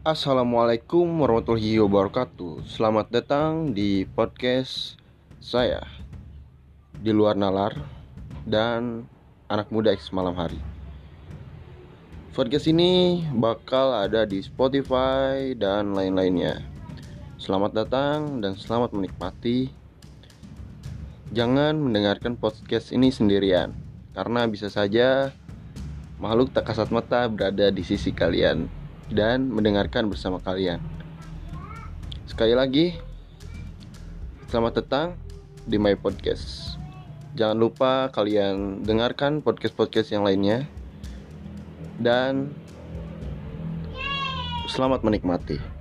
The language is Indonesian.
Assalamualaikum warahmatullahi wabarakatuh. Selamat datang di podcast saya di luar nalar dan anak muda X malam hari. Podcast ini bakal ada di Spotify dan lain-lainnya. Selamat datang dan selamat menikmati. Jangan mendengarkan podcast ini sendirian karena bisa saja makhluk tak kasat mata berada di sisi kalian dan mendengarkan bersama kalian. Sekali lagi, selamat datang di My Podcast. Jangan lupa kalian dengarkan podcast-podcast yang lainnya dan selamat menikmati.